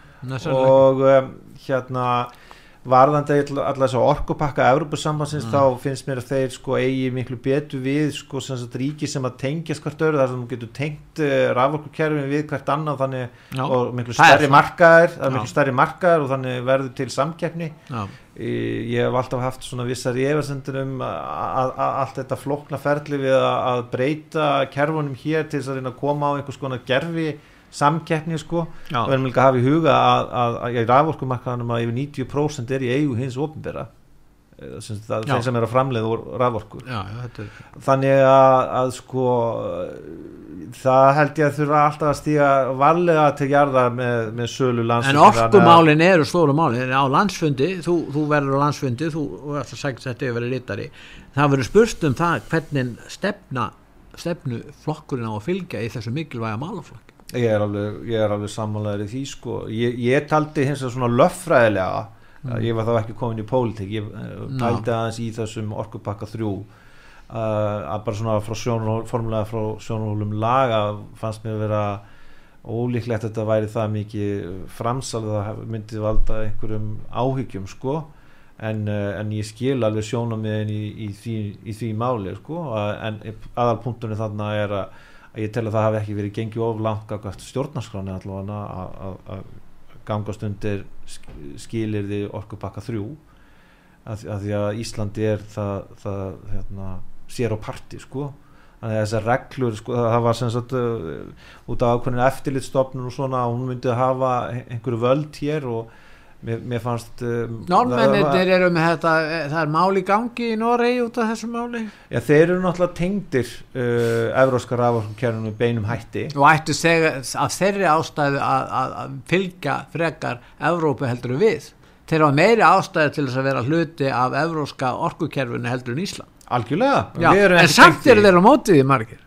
B: og um, hérna varðandi allar þess að orkupakka Európa-sambansins mm. þá finnst mér að þeir sko eigi miklu betur við sko sem sagt ríki sem að tengjast hvert öru þar sem þú getur tengt uh, raforkukerfin við hvert annan þannig Já. og miklu stærri er miklu stærri markaðir og þannig verður til samkeppni Já. ég hef alltaf haft svona vissar í efarsendin um að allt þetta flokna ferli við að breyta kerfunum hér til þess að reyna að koma á einhvers konar gerfi samkeppni sko. Já. og við erum líka að hafa í huga að, að, að í raforkumarkaðanum að yfir 90% er í eigu hins ofinbera þeim sem er að framleiða úr raforku.
A: Já, er...
B: þannig að, að sko það held ég að þurfa alltaf að stíga varlega til jarða með, með sölu landsfundi
A: en orkumálin eru stóru málin. Á landsfundi, þú, þú verður á landsfundi þú að segja þetta yfir litari. Það verður spurst um það hvernig stefna stefnu flokkurinn á að fylgja í þessu mikilvæga málaflokk
B: Ég er alveg, alveg sammálaður í því sko. Ég, ég taldi hins vegar svona löffræðilega, mm. ég var þá ekki komin í pólitík, ég taldi no. aðeins í þessum orkupakka þrjú uh, að bara svona frá sjónul, formulega frá sjónulum laga fannst mér að vera ólíklegt að þetta væri það mikið framsalið að myndið valda einhverjum áhyggjum sko en, uh, en ég skil alveg sjónamiðin í, í, því, í því máli sko en aðalpunktunni þannig er að að ég tel að það hafi ekki verið gengið of langt stjórnarskráni allavega að gangast undir skilir því orkupakka þrjú að, að því að Íslandi er það, það hérna, sér á parti sko. Þannig að þessar reglur sko, það var sem sagt uh, út af ákveðinu eftirlitstofnun og svona hún myndi að hafa einhverju völd hér og Mér, mér fannst um,
A: Norrmennir eru með þetta það er máli gangi í Noregi út af þessu máli.
B: Já þeir eru náttúrulega tengdir uh, evróska raforkernum beinum hætti.
A: Og ættu segja af þeirri ástæðu að, að, að fylgja frekar Evrópu heldur við. Þeir hafa meiri ástæðu til þess að vera hluti af evróska orkukerfunu heldur en Ísland.
B: Algjörlega.
A: Já, en samt eru þeir á mótið í margir.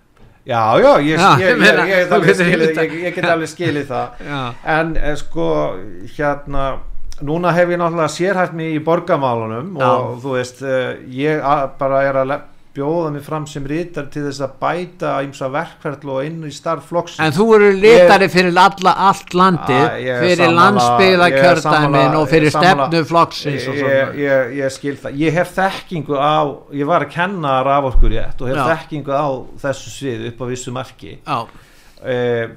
B: Já, já, ég,
A: Já,
B: ég, get alveg skilið, ég, ég get alveg skilið það.
A: Já,
B: En eh, sko, hérna núna hef ég náttúrulega sérhæft mig í borgamálunum
A: Já.
B: og þú veist, eh, ég bara er að bjóða mig fram sem rítar til þess að bæta ímsa verkferðlu og inn í starf flokksins.
A: En þú eru litari fyrir alla, allt landið
B: ég er
A: fyrir
B: ég sammála-
A: og fyrir
B: ég er sammála-
A: stefnu flokksins og
B: ég,
A: svona.
B: ég, ég skil það. Ég hef þekkingu á, ég var að kenna raforkurétt og hef
A: Já.
B: þekkingu á þessu svið upp á vissu marki.
A: Já,
B: eh,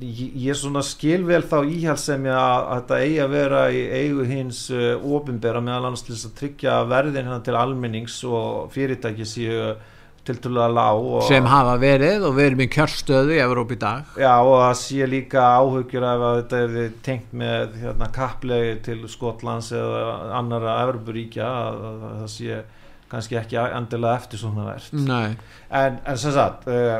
B: ég, ég svona skil vel þá íhaldsemi að, að þetta eigi að vera í eigu hins uh, ofinbera meðal annars til þess að tryggja verðin hérna til almennings og fyrirtæki séu tiltölulega lág og,
A: sem hafa verið og erum í kjörstöðu í Evróp í dag
B: Já og það sé líka áhugjur af að þetta er tengt með hérna, kapplegi til Skotlands eða annara að það sé kannski ekki endilega eftir svona verðt
A: Nei.
B: en, en sem sagt uh,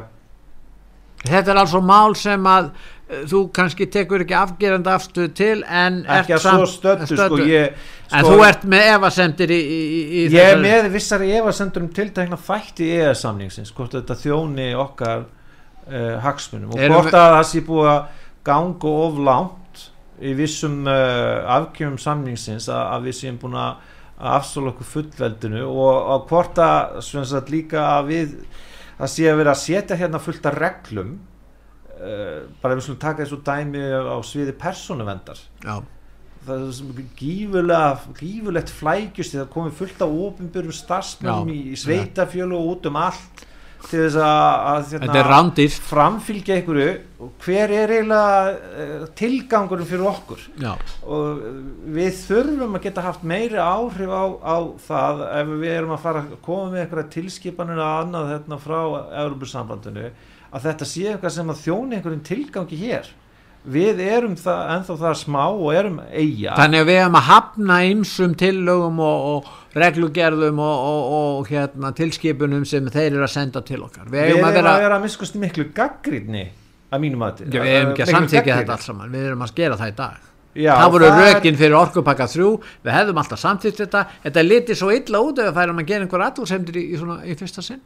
A: Þetta er altså mál sem að uh, þú kannski tekur ekki afgerandi afstöð til en
B: ekki að svo
A: samt-
B: stöddu sko, ég,
A: En
B: sko,
A: þú ert með efasemdir í, í, í,
B: ég er með vissari efasendur um tiltekna þætti í EES-samningsins hvort þetta þjóni okkar uh, hagsmunum. Og hvort að það sé búið að ganga of langt í vissum uh, afkjöfum samningsins að, að við séum búin að afsóla okkur fullveldinu og, og hvort að líka að við að sé að vera að setja hérna fullt af reglum uh, bara ef við slum taka þessu dæmi á sviði persónuvendar
A: Já,
B: það er sem gífurlega gífurlegt flækjust það komið fullt af ofinbjörnum starfsmennum í, í sveitafjölu og út um allt til þess að,
A: rándýrt.
B: framfylgja einhverju. Hver er eiginlega uh, tilgangurinn fyrir okkur?
A: Já,
B: og uh, við þurfum að geta haft meiri áhrif á, á það ef við erum að fara að koma með einhverja tilskipanir að annað hérna frá Európusambandinu að þetta sé eitthvað sem að þjóni einhverjum tilgangi hér. Við erum það, ennþá það smá og erum eiga
A: þannig að við hefum að hafna ymsum tillögum og, og reglugerðum og, og, og hérna, tilskipunum sem þeir eru að senda til okkar. Við
B: erum
A: að vera,
B: vera miskust miklu gaggrínni að mínum að
A: Já, við hefum ekki að samþykja þetta allt saman. Við erum að skera það í dag.
B: Já,
A: það voru
B: er-
A: rökin fyrir orkupakka 3 við hefðum alltaf samþýtt þetta. Þetta liti svo illa út ef við færum að gera einhver aðdúrsemdir í, í, í fyrsta sinn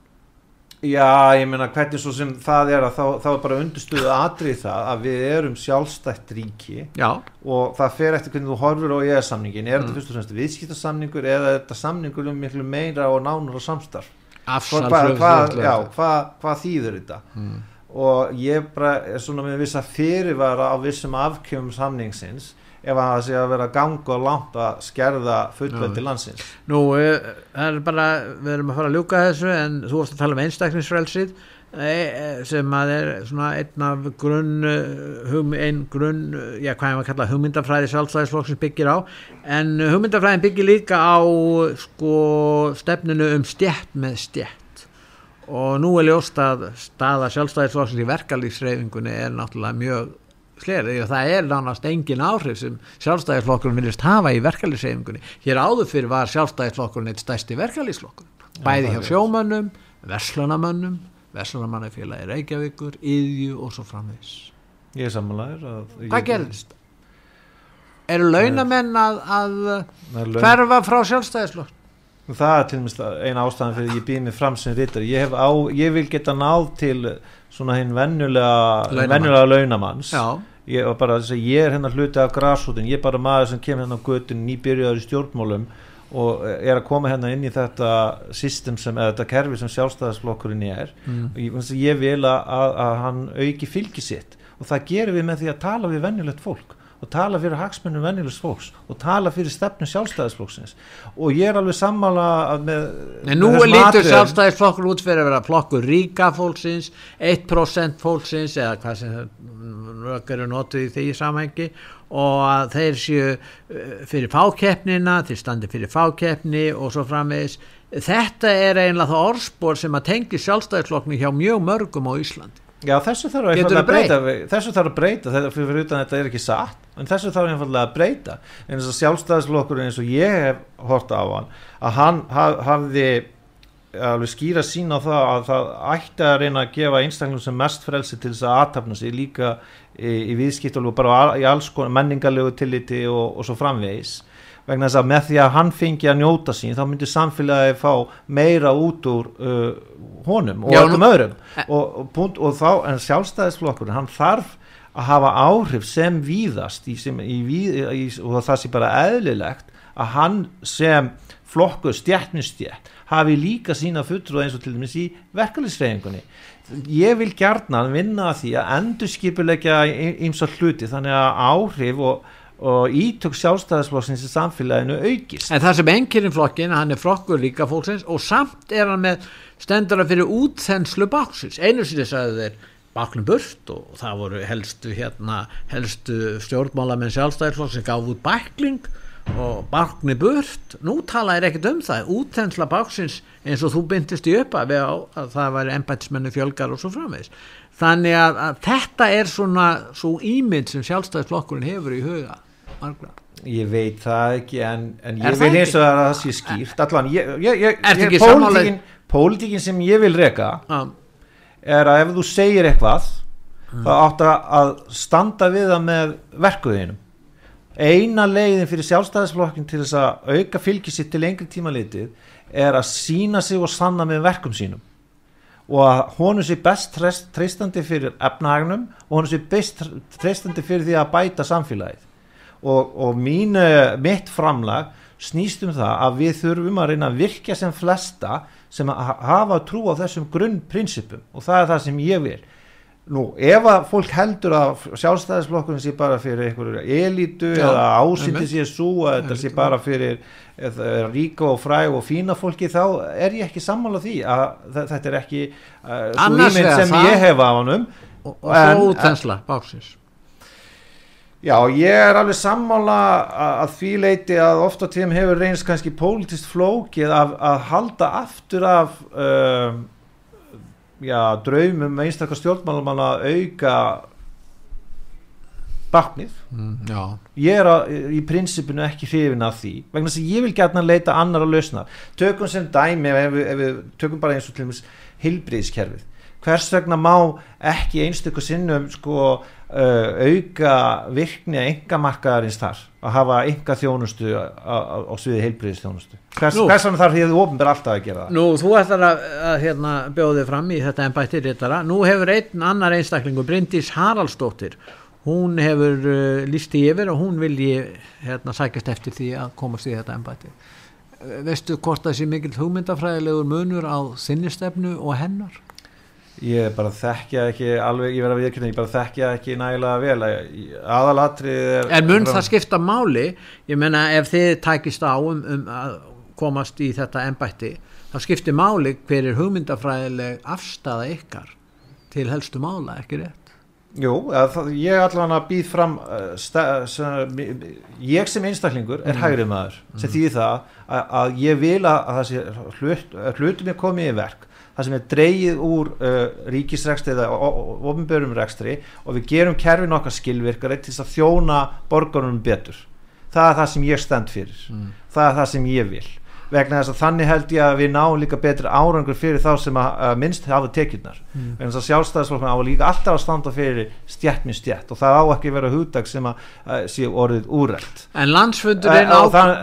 B: Já, ég meina hvernig svo sem það er að þá, þá er bara undirstuðu atrið það að við erum sjálfstætt ríki
A: já,
B: og það fer eftir hvernig þú horfur á EES-samningin er
A: Mm.
B: þetta fyrst og fremst viðskiptasamningur eða er þetta samningur um miklu meira og nánara samstarf
A: afsal flugflugvöllur.
B: já, hvað, hvað þýður þetta
A: Mm.
B: og ég bara er svona með vissa fyrirvara á vissum afkjöfum samningsins ef að það sé að vera að ganga langt að skerða fullveldi landsins.
A: Nú, eh, það er bara, við erum að fara að ljúka þessu en þú varst að tala um einstaklingsfrelsið eh, eh, sem að er svona einn af grunn, hum, ein grunn, já hvað ég var að kalla hugmyndafræði sjálfstæðisflokksins byggir á. En hugmyndafræðin byggir líka á sko stefninu um stjætt með stjætt og nú er ljóst að staða sjálfstæðisflokksins í verkalýfsreyfingunni er náttúrulega mjög slerið og það er nánast engin áhrif sem sjálfstæðisflokkurinn viljast hafa í verkalýfsreyfingunni. Hér áður fyrir var sjálfstæðisflokkurinn eitt stærsti verkalýfsflokkur. Bæði hjá sjómönnum, verslunamönnum, verslunamannafélagi Reykjavíkur, Íðju og svo framvegis.
B: ég er sammálaður að-
A: Hvað gerðist? Eru launamenn að, að
B: er
A: hverfa frá sjálfstæðisflokk?
B: það er til dæmis eina ástæðan fyrir ég býð mig fram sem rítar ég, hef á, ég vil geta náð til svona hinn venjulega
A: Launamann.
B: venjulega launamanns
A: Já,
B: ég, bara, ég er hérna hluti af grásútin ég er bara maður sem kemur hérna á götun nýbyrjaður í stjórnmálum og er að koma hérna inn í þetta system sem, eða þetta kerfi sem sjálfstæðisflokkurinn er.
A: Mm.
B: ég, ég vil að, að, að hann auki fylgi sitt. Og það gerum við með því að tala við venjulegt fólk og tala fyrir hagsmunum venjulegs fólks og tala fyrir stefnu sjálfstæðisflokksins og ég er alveg sammála með,
A: En nú er lítur sjálfstæðisflokkur út fyrir að vera flokkur ríka fólksins, 1% fólksins eða hvað sem rök eru notuð í því samhengi og að þeir séu eh, fyrir fákeppnina, þeir standi fyrir fákeppni og svo framvegis. Þetta er einlega það orðspor sem að tengi sjálfstæðisflokkni hjá mjög mörgum á Íslandi.
B: Já, þessu þarf að breyta þessu þarf að breyta, þetta fyrir, utan þetta er ekki satt en þessu þarf einfaldlega að breyta. En þess að sjálfstæðisflokkur eins og ég hef horta á hann, að hann haf, hafði alveg skýra sín á það að það ætti að reyna að gefa einstaklum sem mest frelsi til þess að aðtapna sig líka í, í viðskiptalegu bara á- í alls konar menningarlegu tilliti og, og svo framvegis vegna þess að með því að hann fengi að njóta sín þá myndi samfélagi fá meira út úr uh, honum og öllum öðrum. Og, og, og þá, en sjálfstæðisflokkurinn hann þarf að hafa áhrif sem víðast í, sem, í, víð, í, og það sé bara eðlilegt að hann sem flokkur stjættnustjætt hafi líka sína fulltrúð eins og til dæmis í verkefliðsreyfingunni ég vil gjarnan vinna að því að endurskipulegja ímsa hluti þannig að áhrif og, og ítök sjálfstæðisflokksins í samfélaginu aukist
A: En það sem engirinn flokkin, hann er flokkur líka fólksins og samt er hann með stendur að fyrir útþenslu báksins. Einu sinni sagði þeir báknum burt og það voru helstu hérna, helstu stjórnmálamenn sjálfstæðisflokk sem gaf út bækling og bákni burt. Nú tala er ekkert um það. Útþensla báksins eins og þú byndist í upp að, að það væri embætismennu fjölgar og svo framvegis. Þannig að, að þetta er svona svo ímynd sem sjálfstæðisflokkurinn hefur í huga. Margra.
B: Ég veit það ekki en, en ég
A: það
B: vil eins og að það sé skýrt. Allan, ég, ég, ég, pólitíkin, pólitíkin sem ég vil reka
A: Já,
B: er að ef þú segir eitthvað
A: Mm.
B: þá átt að- standa við það með verkuðinum eina leiðin fyrir sjálfstæðisflokkin til þess að auka fylgi sitt til lengri tíma litið er að sína sig og sanna með verkum sínum. Og að honum sé best treyst- treystandi fyrir efnahagnum og honum sé best treystandi fyrir því að bæta samfélagið og, og mín, eh, mitt framlag snýst um það að við þurfum að reyna að virkja sem flesta sem hafa trú á þessum grunnprinsipum og það er það sem ég vil nú, ef að fólk heldur að sjálfstæðisflokkurinn sé bara fyrir einhverju elítu
A: Já,
B: eða
A: einmitt.
B: sé svo að þetta sé bara fyrir eða, ríka og fræg og fína fólki þá er ég ekki sammála því að þe- þetta er ekki uh, svo
A: Annars
B: ímynd sem
A: það-
B: ég hef af honum
A: og, og
B: En-
A: svo útþensla báksins.
B: Já, ég er alveg sammála að, því leiti að ofta tíðum hefur reynst kannski pólitist flókið að, að halda aftur af um, já, draumum einstakar stjórnmálum að auka baknið.
A: Mm, já,
B: Ég er að, í prinsipinu ekki hrifin af því, vegna að ég vil gætna leita annar að lausna. Tökum sem dæmi, ef við, ef við tökum bara eins og til dæmis hilbriðiskerfið. Hvers vegna má ekki einstöku sinnum sko uh, auka virkni að enga markaðarins þar að hafa enga þjónustu á, sviði heilbriðisþjónustu hvers, vegna þarf því að þú ofnbyr alltaf að gera það
A: Nú, þú ætlar að, að hérna, bjóða þig fram í þetta embætti rittara. Nú hefur einn annar einstaklingu, Bryndís Haraldsdóttir, hún hefur uh, líst í yfir og hún vilji hérna, sækjast eftir því að komast í þetta embætti. Uh, Veistu hvort það sé mikill hugmyndafræðilegur munur á þinnistefnu og hennar?
B: Ég bara þekkja ekki alveg, ég verða að viðkynna, ég bara þekkja ekki nægilega vel. Aðalatrið er
A: En mun það skipta máli, ég menna ef þið tækist á um, um að komast í þetta embætti, þá skiptir máli hver er hugmyndafræðileg afstafa ykkar til helstu mála, ekki rétt?
B: Jú, að, það, ég allan að býð fram uh, sta, sem, ég sem einstaklingur er hægri maður sem þýðir það að, að ég vil að, að hlut, hlutum ég komið í verk það sem er dreigið úr uh, ríkisrekstri eða ofnbörum rekstri og við gerum kerfin okkar skilvirkari til þess að þjóna borgarunum betur. Það er það sem ég stend fyrir. Það er það sem ég vil. Vegna þess að þannig held ég að við náum líka betri árangur fyrir þá sem að, að minnst hafa tekjurnar. Mm. vegna þess að sjálfstæðisflokkna á líka alltaf að standa fyrir stjætt minn stjætt og það á ekki vera hugdag sem að, að sé orðið úrælt
A: En landsfundurinn á...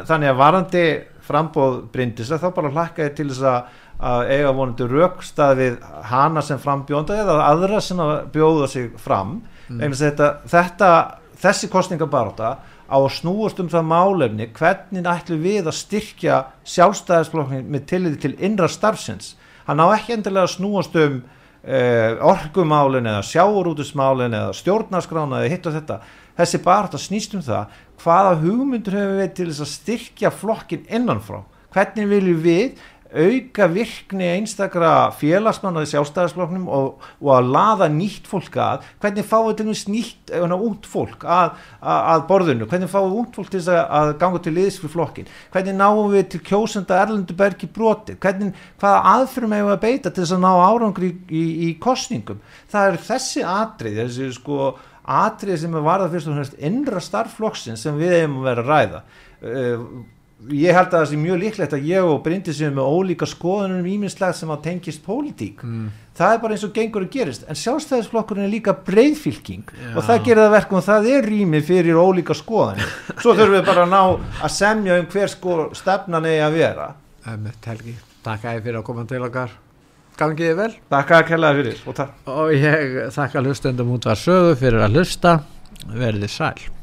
B: þannig að varandi frambóð brindis þá bara hlakka ég til þess að, að eiga vonandi rökstað við hana sem frambjónda eða aðra sem að bjóða sig fram. Að þetta, þetta þessi kostningabaróta á að snúast um það málefni hvernig ætlum við að styrkja sjálfstæðisflokkin með tilliti til innra starfsins. Hann á ekki endilega að snúast um uh, orkumálin eða sjáurútusmálin eða stjórnarskrána eða hitt og þetta. Þessi baróta snýst um það hvaða hugmyndur hefur við til þess að styrkja flokkin innanfrá? Hvernig viljum við auka virkni einstakra félagsmanna í sjálfstæðisflokknum og, og að laða nýtt fólk að. Hvernig fáum við til dæmis nýtt út fólk að, að, að borðinu? Hvernig fáum við út fólk til þess að, að ganga til liðs fyrir flokkin, hvernig náum við til kjósenda Erlendu Bergi broti hvernig, hvaða aðfyrum hefur að beita til þess að ná árangri í, í, í kostningum það er þessi atrið þessi sko atrið sem er varða fyrst og fremst innra starfflokksinn sem við hefum vera að ræða. Uh, ég held að það sé mjög líklegt að ég og Bryndi séum með ólíka skoðunum íminslega sem að tengist pólitík.
A: Mm.
B: það er bara eins og gengur og gerist. En sjálfstæðisflokkurinn er líka breyðfylking
A: Já.
B: og það gerir það verkum og það er rými fyrir ólíka skoðanir. Svo þurfum við bara að ná að semja um hver sko stefnan eigi að vera.
A: Helgi, takk æði fyrir að koma til okkar. Gangiði vel.
B: Takk að kellaði fyrir og
A: og ég þakka hlustendum út var sögu fyrir að hlusta. Verðið sæl